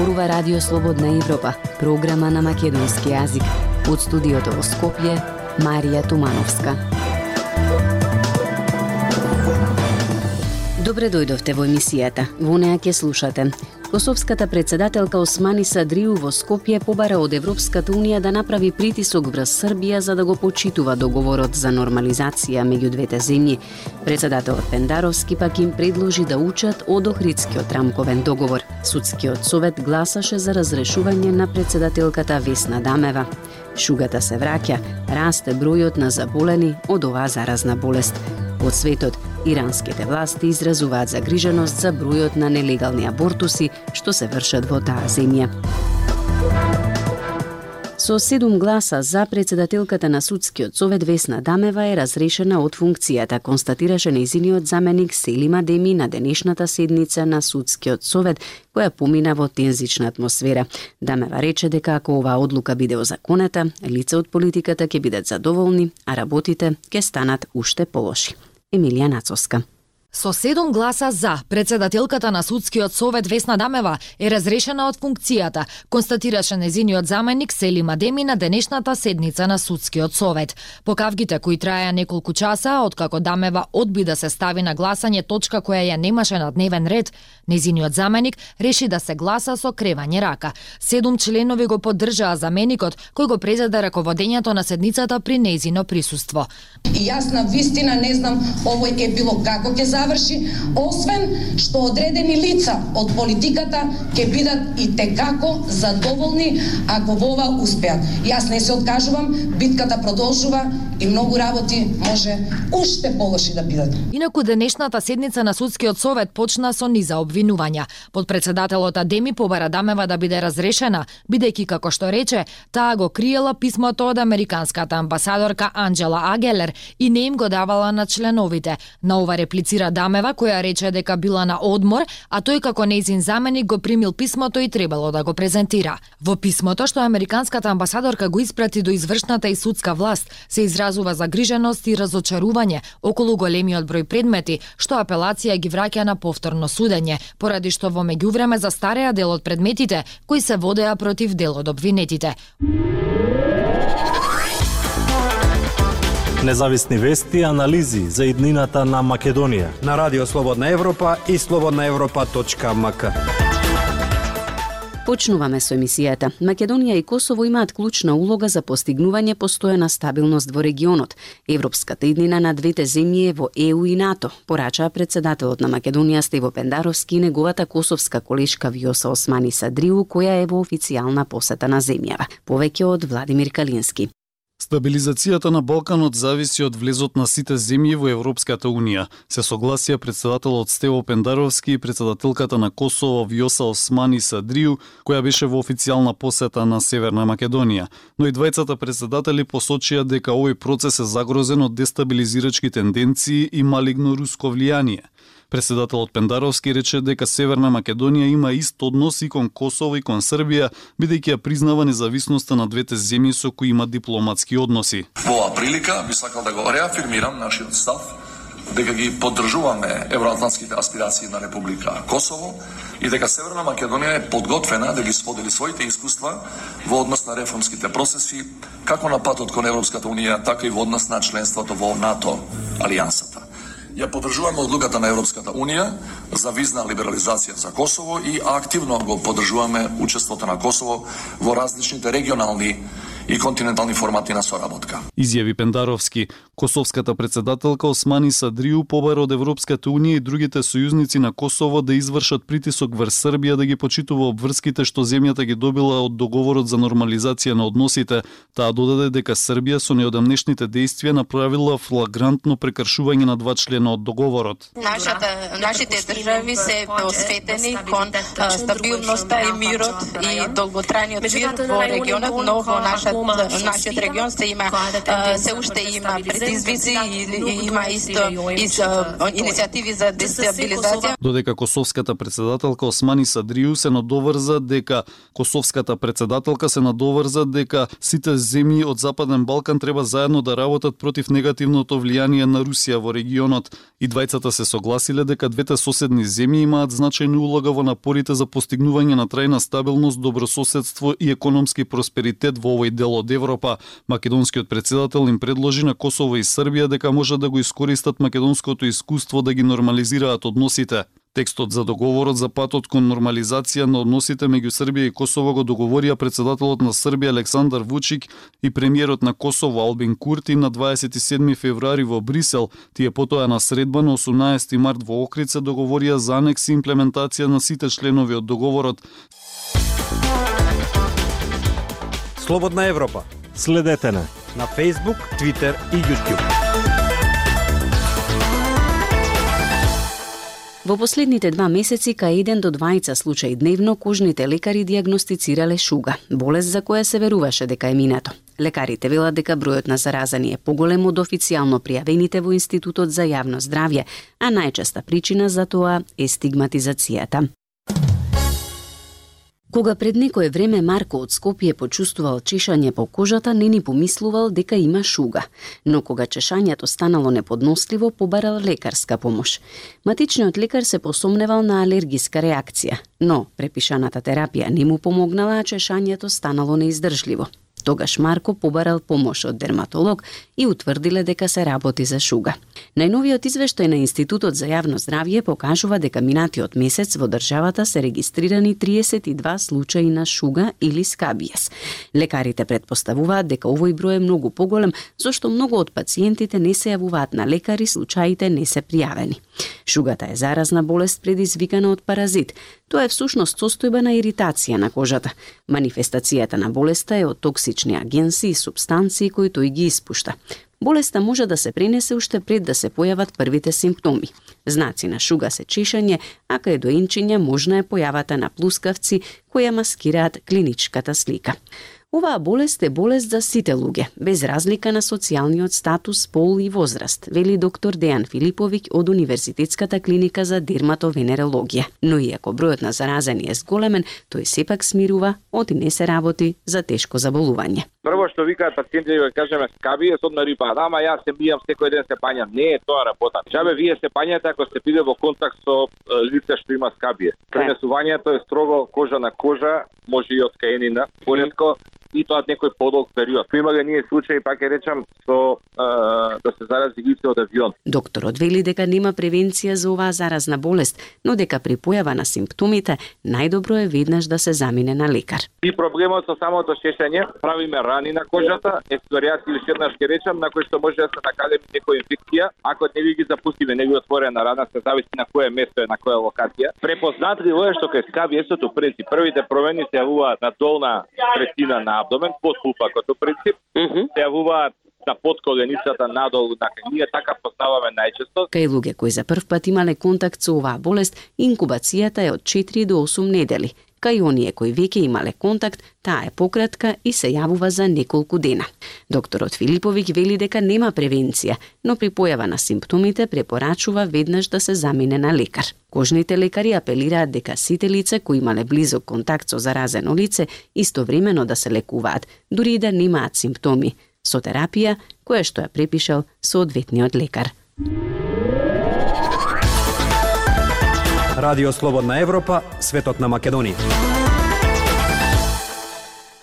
зборува Радио Слободна Европа, програма на македонски јазик. Од студиото во Скопје, Марија Тумановска. Добре дојдовте во емисијата. Во неа ќе слушате Косовската председателка Османи Садриу во Скопје побара од Европската Унија да направи притисок врз Србија за да го почитува договорот за нормализација меѓу двете земји. Председателот Пендаровски пак им предложи да учат од Охридскиот рамковен договор. Судскиот совет гласаше за разрешување на председателката Весна Дамева. Шугата се враќа, расте бројот на заболени од оваа заразна болест. Од светот, иранските власти изразуваат загриженост за бројот на нелегални абортуси што се вршат во таа земја. Со седум гласа за председателката на судскиот совет Весна Дамева е разрешена од функцијата, констатираше нејзиниот заменик Селима Деми на денешната седница на судскиот совет, која помина во тензична атмосфера. Дамева рече дека ако оваа одлука биде озаконета, лица од политиката ќе бидат задоволни, а работите ќе станат уште полоши. Емилија Нацовска. Со седум гласа за, председателката на судскиот совет Весна Дамева е разрешена од функцијата, констатираше незиниот заменик Сели Мадеми на денешната седница на судскиот совет. Покавгите кои траја неколку часа, откако Дамева одби да се стави на гласање точка која ја немаше на дневен ред, незиниот заменик реши да се гласа со кревање рака. Седум членови го поддржаа заменикот, кој го презеде раководењето на седницата при незино присуство. И јас на вистина не знам овој епилог како ќе заврши, освен што одредени лица од политиката ќе бидат и текако задоволни ако во ова успеат. Јас не се откажувам, битката продолжува и многу работи може уште полоши да бидат. Инаку денешната седница на судскиот совет почна со низа обвинувања. Подпредседателот Адеми побара Дамева да биде разрешена, бидејќи како што рече, таа го криела писмото од американската амбасадорка Анджела Агелер и не им го давала на членовите. На ова реплицира Дамева, која рече дека била на одмор, а тој како нејзин заменик го примил писмото и требало да го презентира. Во писмото што американската амбасадорка го испрати до извршната и судска власт, се изразува загриженост и разочарување околу големиот број предмети што апелација ги враќа на повторно судење, поради што во меѓувреме застареа дел од предметите кои се водеа против дел од обвинетите. Независни вести и анализи за иднината на Македонија. На Радио Слободна Европа и слободнаевропа.мк. Почнуваме со емисијата. Македонија и Косово имаат клучна улога за постигнување постојана стабилност во регионот. Европската иднина на двете земји е во ЕУ и НАТО, порачаа председателот на Македонија Стево Пендаровски и неговата косовска колешка Виоса Османи Садриу, која е во официјална посета на земјава. Повеќе од Владимир Калински. Стабилизацијата на Балканот зависи од влезот на сите земји во Европската Унија. Се согласија председателот Стево Пендаровски и председателката на Косово Вјоса Османи Садрију, која беше во официјална посета на Северна Македонија. Но и двајцата председатели посочија дека овој процес е загрозен од дестабилизирачки тенденции и малигно руско влијание. Председателот Пендаровски рече дека Северна Македонија има ист однос и кон Косово и кон Србија, бидејќи ја признава независноста на двете земји со кои има дипломатски односи. Во оваа прилика би сакал да го реафирмирам нашиот став дека ги поддржуваме евроатлантските аспирации на Република Косово и дека Северна Македонија е подготвена да ги сподели своите искуства во однос на реформските процеси, како на патот кон Европската Унија, така и во однос на членството во НАТО, алијансата. Ја подржуваме одлуката на Европската Унија за визна либерализација за Косово и активно го поддржуваме учеството на Косово во различните регионални и континентални формати на соработка. Изјави Пендаровски, Косовската председателка Османи Садриу побара од Европската Унија и другите сојузници на Косово да извршат притисок врз Србија да ги почитува обврските што земјата ги добила од договорот за нормализација на односите. Таа додаде дека Србија со неодамнешните действија направила флагрантно прекршување на два члена од договорот. Нашата, нашите држави се посветени кон стабилноста и мирот и долготрајниот мир во регионот, но во нашата нашиот регион се има се уште има предизвици и има исто иницијативи за дестабилизација. Додека Косовската председателка Османи Садриу се надоврза дека Косовската председателка се надоврза дека сите земји од Западен Балкан треба заедно да работат против негативното влијание на Русија во регионот. И двајцата се согласиле дека двете соседни земји имаат значајна улога во напорите за постигнување на трајна стабилност, добрососедство и економски просперитет во овој дел од Европа. Македонскиот председател им предложи на Косово и Србија дека може да го искористат македонското искуство да ги нормализираат односите. Текстот за договорот за патот кон нормализација на односите меѓу Србија и Косово го договорија председателот на Србија Александар Вучик и премиерот на Косово Албин Курти на 27 февруари во Брисел. Тие потоа на средба на 18 март во Окрица договорија за анекс и имплементација на сите членови од договорот. Слободна Европа. Следете на на Facebook, Twitter и YouTube. Во последните два месеци, кај еден до двајца случаи дневно, кожните лекари диагностицирале шуга, болест за која се веруваше дека е минато. Лекарите велат дека бројот на заразани е поголем од официјално пријавените во Институтот за јавно здравје, а најчеста причина за тоа е стигматизацијата. Кога пред некое време Марко од Скопје почувствувал чешање по кожата, не ни помислувал дека има шуга. Но кога чешањето станало неподносливо, побарал лекарска помош. Матичниот лекар се посомневал на алергиска реакција, но препишаната терапија не му помогнала, а чешањето станало неиздржливо. Тогаш Марко побарал помош од дерматолог и утврдиле дека се работи за шуга. Најновиот извештај на Институтот за јавно здравје покажува дека минатиот месец во државата се регистрирани 32 случаи на шуга или скабиес. Лекарите предпоставуваат дека овој број е многу поголем, зашто многу од пациентите не се јавуваат на лекари, случаите не се пријавени. Шугата е заразна болест предизвикана од паразит. Тоа е всушност состојба на иритација на кожата. Манифестацијата на болеста е од токсични агенси и субстанции кои тој ги испушта. Болеста може да се пренесе уште пред да се појават првите симптоми. Знаци на шуга се чишење, а кај доинчиња можна е појавата на плускавци кои маскираат клиничката слика. Оваа болест е болест за сите луѓе, без разлика на социјалниот статус, пол и возраст, вели доктор Дејан Филиповиќ од Универзитетската клиника за дерматовенерологија. Но иако бројот на заразени е зголемен, тој сепак смирува, оти не се работи за тешко заболување. Прво што викаат пациенти да кажеме скаби е одма рипа, ама јас се бијам секој ден се пањам. Не е тоа работа. Чабе вие се пањате ако сте биде во контакт со лице што има скабие. Пренесувањето е строго кожа на кожа, може и од каенина, поредко и тоа некој подолг период. Имале ние случаи, пак ќе речам, со а, да се зарази лице од авион. Докторот вели дека нема превенција за оваа заразна болест, но дека при појава на симптомите најдобро е веднаш да се замине на лекар. И проблемот со самото шешење, правиме рани на кожата, експлоријација уште еднаш ќе речам, на кој што може да се накаде некоја инфекција, ако не ви ги запустиме, не ви отворена рана, се зависи на кое место е, на која локација. Препознатливо е што кај скабиесото принцип, првите промени се јавуваат на долна третина на абдомен под пулпакото принцип, mm -hmm. се јавуваат на подколеницата надолу на ние така познаваме најчесто. Кај луѓе кои за прв пат имале контакт со оваа болест, инкубацијата е од 4 до 8 недели. Кај оние кои веќе имале контакт, таа е пократка и се јавува за неколку дена. Докторот Филиповиќ вели дека нема превенција, но при појава на симптомите препорачува веднаш да се замине на лекар. Кожните лекари апелираат дека сите лица кои имале близок контакт со заразено лице истовремено да се лекуваат, дури и да немаат симптоми, со терапија која што ја препишал соодветниот лекар. Радио Слободна Европа, светот на Македонија.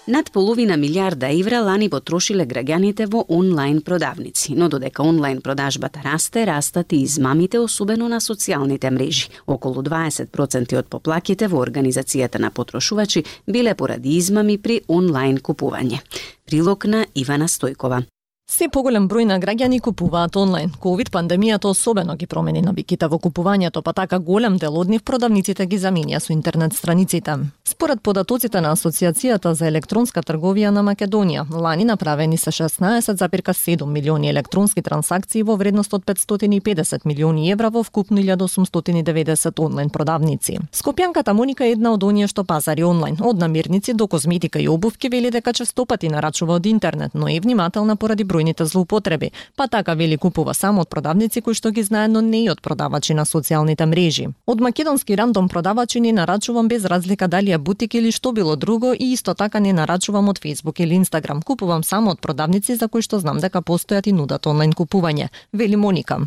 Над половина милиарда евра лани потрошиле граѓаните во онлайн продавници, но додека онлайн продажбата расте, растат и измамите, особено на социјалните мрежи. Околу 20% од поплаките во Организацијата на потрошувачи биле поради измами при онлайн купување. Прилог на Ивана Стојкова. Се поголем број на граѓани купуваат онлайн. Ковид пандемијата особено ги промени навиките во купувањето, па така голем дел од нив продавниците ги заменија со интернет страниците. Според податоците на Асоциацијата за електронска трговија на Македонија, лани направени се 16,7 милиони електронски трансакции во вредност од 550 милиони евра во вкупно 1890 онлайн продавници. Скопјанката Моника е една од оние што пазари онлайн, од намирници до козметика и обувки вели дека честопати нарачува од интернет, но е внимателна поради бројните злоупотреби. Па така вели купува само од продавници кои што ги знае, но не и од продавачи на социјалните мрежи. Од македонски рандом продавачи ни нарачувам без разлика дали е бутик или што било друго и исто така не нарачувам од Facebook или Instagram. Купувам само од продавници за кои што знам дека постојат и нудат онлайн купување, вели Моника.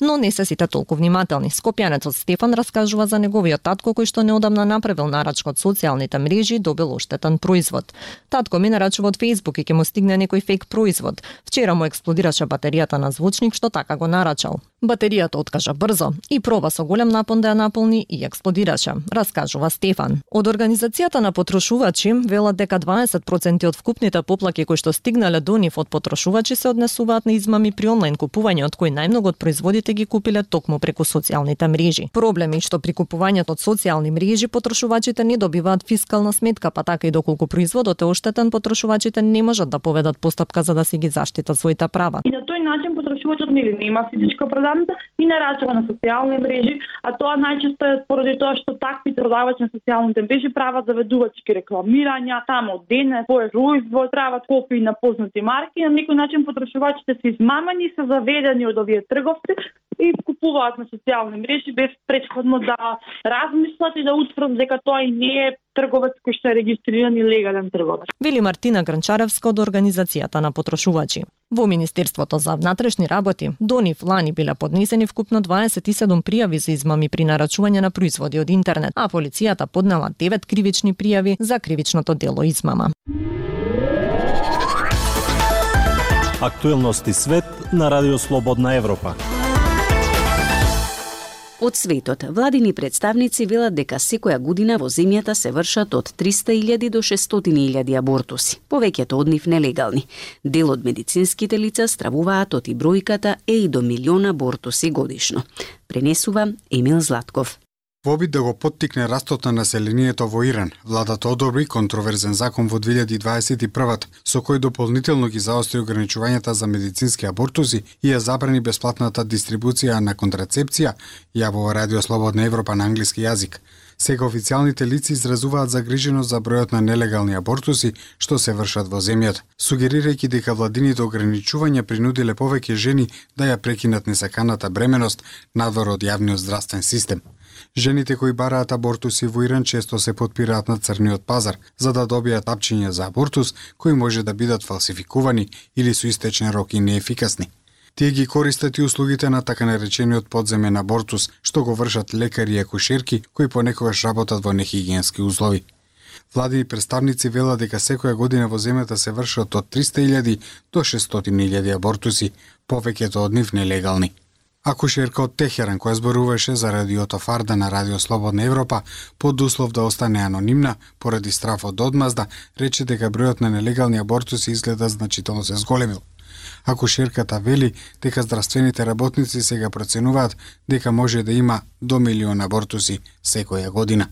Но не се сите толку внимателни. Скопјанецот Стефан раскажува за неговиот татко кој што неодамна направил нарачка од социјалните мрежи и добил оштетен производ. Татко ми нарачува од Facebook и ќе му стигне некој фейк производ. Вчера му експлодираше батеријата на звучник што така го нарачал. Батеријата откажа брзо и проба со голем напон да ја наполни и експлодираше, раскажува Стефан. Од организацијата на потрошувачи велат дека 20% од вкупните поплаки кои што стигнале до нив од потрошувачи се однесуваат на измами при онлайн купување, од кои најмногу од производите ги купиле токму преку социјалните мрежи. Проблеми што при купувањето од социјални мрежи потрошувачите не добиваат фискална сметка, па така и доколку производот е оштетен, потрошувачите не можат да поведат постапка за да си ги заштитат своите права. И на начин потрошувачот нели нема физичка продавница и нарачува на социјални мрежи, а тоа најчесто е поради тоа што такви продавачи на социјалните мрежи прават заведувачки рекламирања, само дене, свој производ, прават копии на познати марки, на некој начин потрошувачите се измамани и се заведени од овие трговци и купуваат на социјални мрежи без предходно да размислат и да утврдат дека тоа и не е трговец кој што е регистриран и легален трговец. Вели Мартина Гранчаревска од Организацијата на потрошувачи. Во Министерството за внатрешни работи до нив лани биле поднесени вкупно 27 пријави за измами при нарачување на производи од интернет, а полицијата поднела 9 кривични пријави за кривичното дело измама. Актуелности свет на Радио Слободна Европа. Од светот, владини представници велат дека секоја година во земјата се вршат од 300.000 до 600.000 абортуси, повеќето од нив нелегални. Дел од медицинските лица стравуваат од и бројката е и до милион абортуси годишно. Пренесува Емил Златков. Во обид да го поттикне растот на населението во Иран, владата одобри контроверзен закон во 2021 со кој дополнително ги заостри ограничувањата за медицински абортузи и ја забрани бесплатната дистрибуција на контрацепција, јавува Радио Слободна Европа на англиски јазик. Сега официјалните лица изразуваат загриженост за бројот на нелегални абортуси што се вршат во земјата, сугерирајќи дека владините ограничувања принудиле повеќе жени да ја прекинат несаканата бременост надвор од јавниот здравствен систем. Жените кои бараат абортуси во Иран често се подпираат на црниот пазар за да добијат апчиња за абортус кои може да бидат фалсификувани или со истечен рок и неефикасни. Тие ги користат и услугите на така наречениот подземен абортус, што го вршат лекари и акушерки кои понекогаш работат во нехигиенски услови. Владини представници вела дека секоја година во земјата се вршат од 300.000 до 600.000 абортуси, повеќето од нив нелегални. Акушерка од Техеран која зборуваше за радиото Фарда на Радио Слободна Европа под услов да остане анонимна поради страф од одмазда, рече дека бројот на нелегални абортуси изгледа значително се зголемил. Акушерката вели дека здравствените работници сега проценуваат дека може да има до милион абортуси секоја година.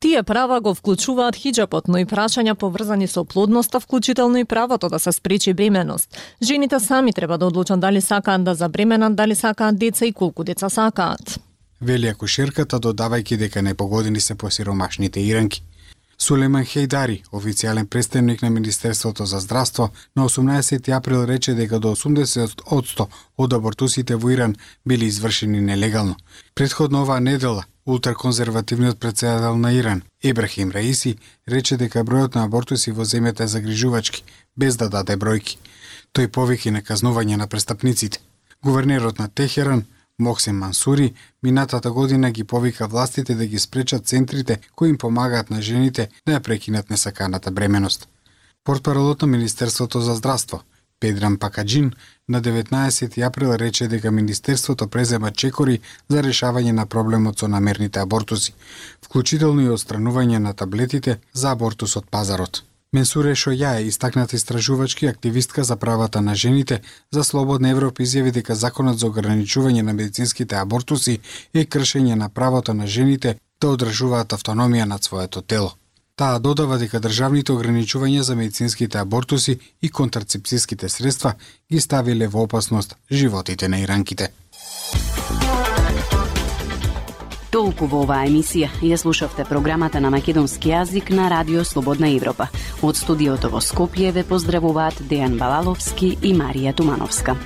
Тие права го вклучуваат хиджапот, но и прашања поврзани со плодноста, вклучително и правото да се спречи бременост. Жените сами треба да одлучат дали сакаат да забременат, дали сакаат деца и колку деца сакаат. Вели акушерката додавајќи дека непогодени се посиромашните иранки. Сулеман Хейдари, официјален представник на Министерството за здравство, на 18 април рече дека до 80% од абортусите во Иран били извршени нелегално. Предходно оваа недела, ултраконзервативниот председател на Иран, Ибрахим Раиси, рече дека бројот на абортуси во земјата е загрижувачки, без да даде бројки. Тој повеќе наказнување на престапниците. Гувернерот на Техеран, Моксим Мансури минатата година ги повика властите да ги спречат центрите кои им помагаат на жените да ја прекинат несаканата бременост. Портпаролот на Министерството за здравство, Педран Пакаджин, на 19 април рече дека Министерството презема чекори за решавање на проблемот со намерните абортуси, вклучително и отстранување на таблетите за абортус од пазарот. Менсуре Шоја е истакната истражувачки активистка за правата на жените за Слободна Европа изјави дека законот за ограничување на медицинските абортуси е кршење на правото на жените да одржуваат автономија над своето тело. Таа додава дека државните ограничувања за медицинските абортуси и контрацепцијските средства ги ставиле во опасност животите на иранките. Толку во оваа емисија ја слушавте програмата на македонски јазик на Радио Слободна Европа. Од студиото во Скопје ве поздравуваат Дејан Балаловски и Марија Тумановска.